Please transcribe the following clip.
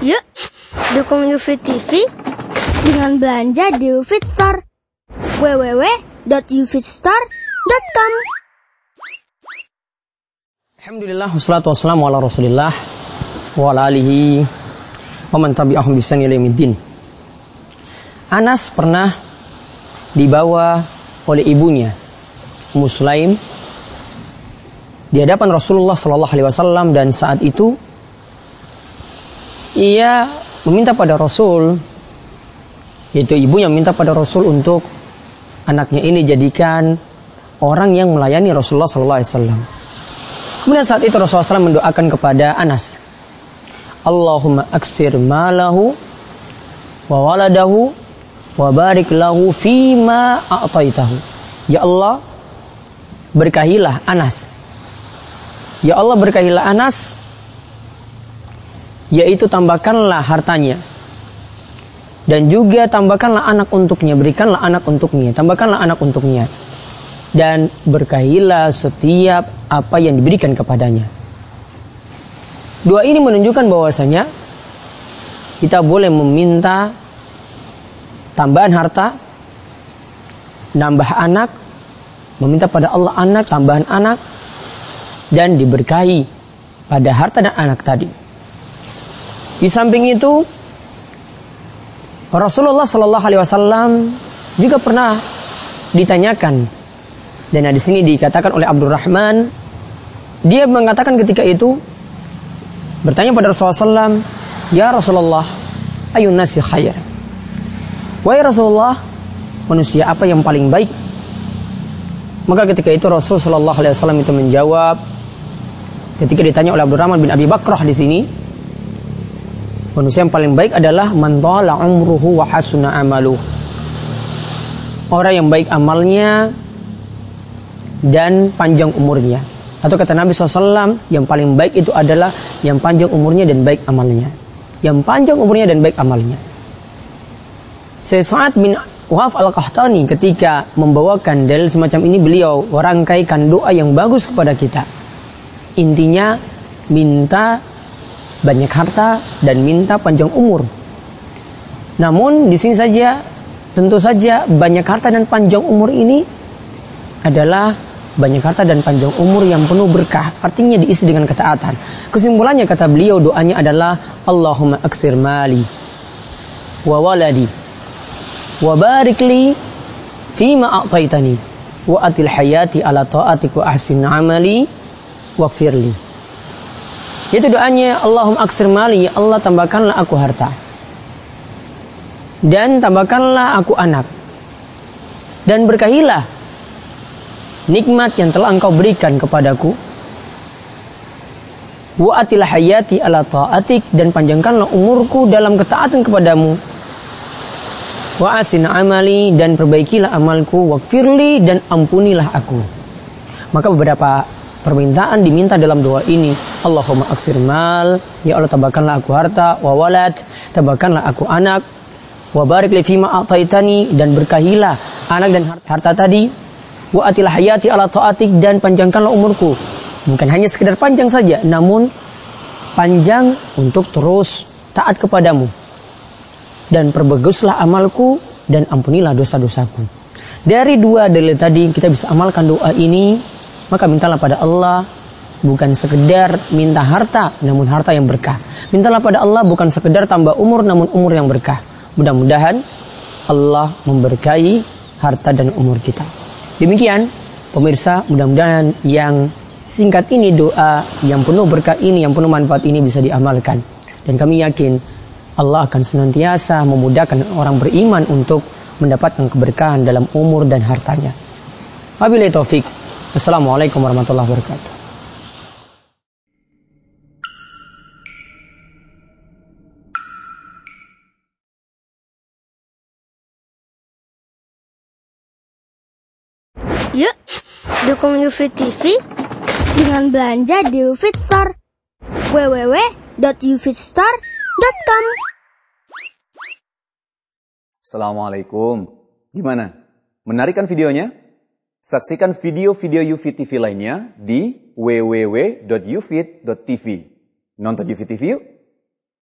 Yuk, dukung UFIT TV dengan belanja di UFIT Store. www.ufitstore.com Alhamdulillah wassalatu wassalamu ala Rasulillah wa ala alihi wa man tabi'ahum bisan ilamiddin. Anas pernah dibawa oleh ibunya Ummu Sulaim di hadapan Rasulullah Shallallahu alaihi wasallam dan saat itu ia meminta pada Rasul yaitu ibunya meminta pada Rasul untuk anaknya ini jadikan orang yang melayani Rasulullah Shallallahu alaihi wasallam. Kemudian saat itu Rasulullah SAW mendoakan kepada Anas. Allahumma aksir malahu wa waladahu wa barik lahu fima a'taitahu. Ya Allah, berkahilah Anas. Ya Allah berkahilah Anas yaitu tambahkanlah hartanya dan juga tambahkanlah anak untuknya, berikanlah anak untuknya, tambahkanlah anak untuknya dan berkahilah setiap apa yang diberikan kepadanya. Doa ini menunjukkan bahwasanya kita boleh meminta tambahan harta, nambah anak, meminta pada Allah anak, tambahan anak, dan diberkahi pada harta dan anak tadi. Di samping itu, Rasulullah Shallallahu Alaihi Wasallam juga pernah ditanyakan dan di sini dikatakan oleh Abdurrahman, dia mengatakan ketika itu bertanya pada Rasulullah SAW, Ya Rasulullah, ayun nasi khair. Wahai Rasulullah, manusia apa yang paling baik? Maka ketika itu Rasul Shallallahu Alaihi Wasallam itu menjawab, ketika ditanya oleh Abdurrahman bin Abi Bakrah di sini, manusia yang paling baik adalah man umruhu wa hasuna amalu. Orang yang baik amalnya dan panjang umurnya. Atau kata Nabi SAW, yang paling baik itu adalah yang panjang umurnya dan baik amalnya. Yang panjang umurnya dan baik amalnya. Sesaat bin Wahab al-Qahtani ketika membawakan dalil semacam ini beliau merangkaikan doa yang bagus kepada kita. Intinya minta banyak harta dan minta panjang umur. Namun di sini saja tentu saja banyak harta dan panjang umur ini adalah banyak harta dan panjang umur yang penuh berkah. Artinya diisi dengan ketaatan. Kesimpulannya kata beliau doanya adalah Allahumma aksir mali wa waladi wa barik li fima a'taitani wa atil hayati ala ta'atik wa ahsin amali wa li. Itu doanya Allahumma aksir mali, ya Allah tambahkanlah aku harta. Dan tambahkanlah aku anak. Dan berkahilah nikmat yang telah engkau berikan kepadaku wa atilah hayati ala ta'atik dan panjangkanlah umurku dalam ketaatan kepadamu wa asin amali dan perbaikilah amalku wakfirli dan ampunilah aku maka beberapa permintaan diminta dalam doa ini Allahumma aksir mal ya Allah tambahkanlah aku harta wa walad tambahkanlah aku anak wa barik li fima ataitani dan berkahilah anak dan harta tadi wa atilah hayati ala taatik dan panjangkanlah umurku. Bukan hanya sekedar panjang saja, namun panjang untuk terus taat kepadamu. Dan perbaguslah amalku dan ampunilah dosa-dosaku. Dari dua dalil tadi kita bisa amalkan doa ini, maka mintalah pada Allah bukan sekedar minta harta, namun harta yang berkah. Mintalah pada Allah bukan sekedar tambah umur, namun umur yang berkah. Mudah-mudahan Allah memberkahi harta dan umur kita. Demikian pemirsa mudah-mudahan yang singkat ini doa yang penuh berkah ini yang penuh manfaat ini bisa diamalkan dan kami yakin Allah akan senantiasa memudahkan orang beriman untuk mendapatkan keberkahan dalam umur dan hartanya. Wabillahi taufik. Assalamualaikum warahmatullahi wabarakatuh. Yuk, dukung UFIT TV dengan belanja di UFIT Store. www.ufitstore.com Assalamualaikum. Gimana? Menarikan videonya? Saksikan video-video UFIT TV lainnya di www.ufit.tv. Nonton UFIT TV yuk!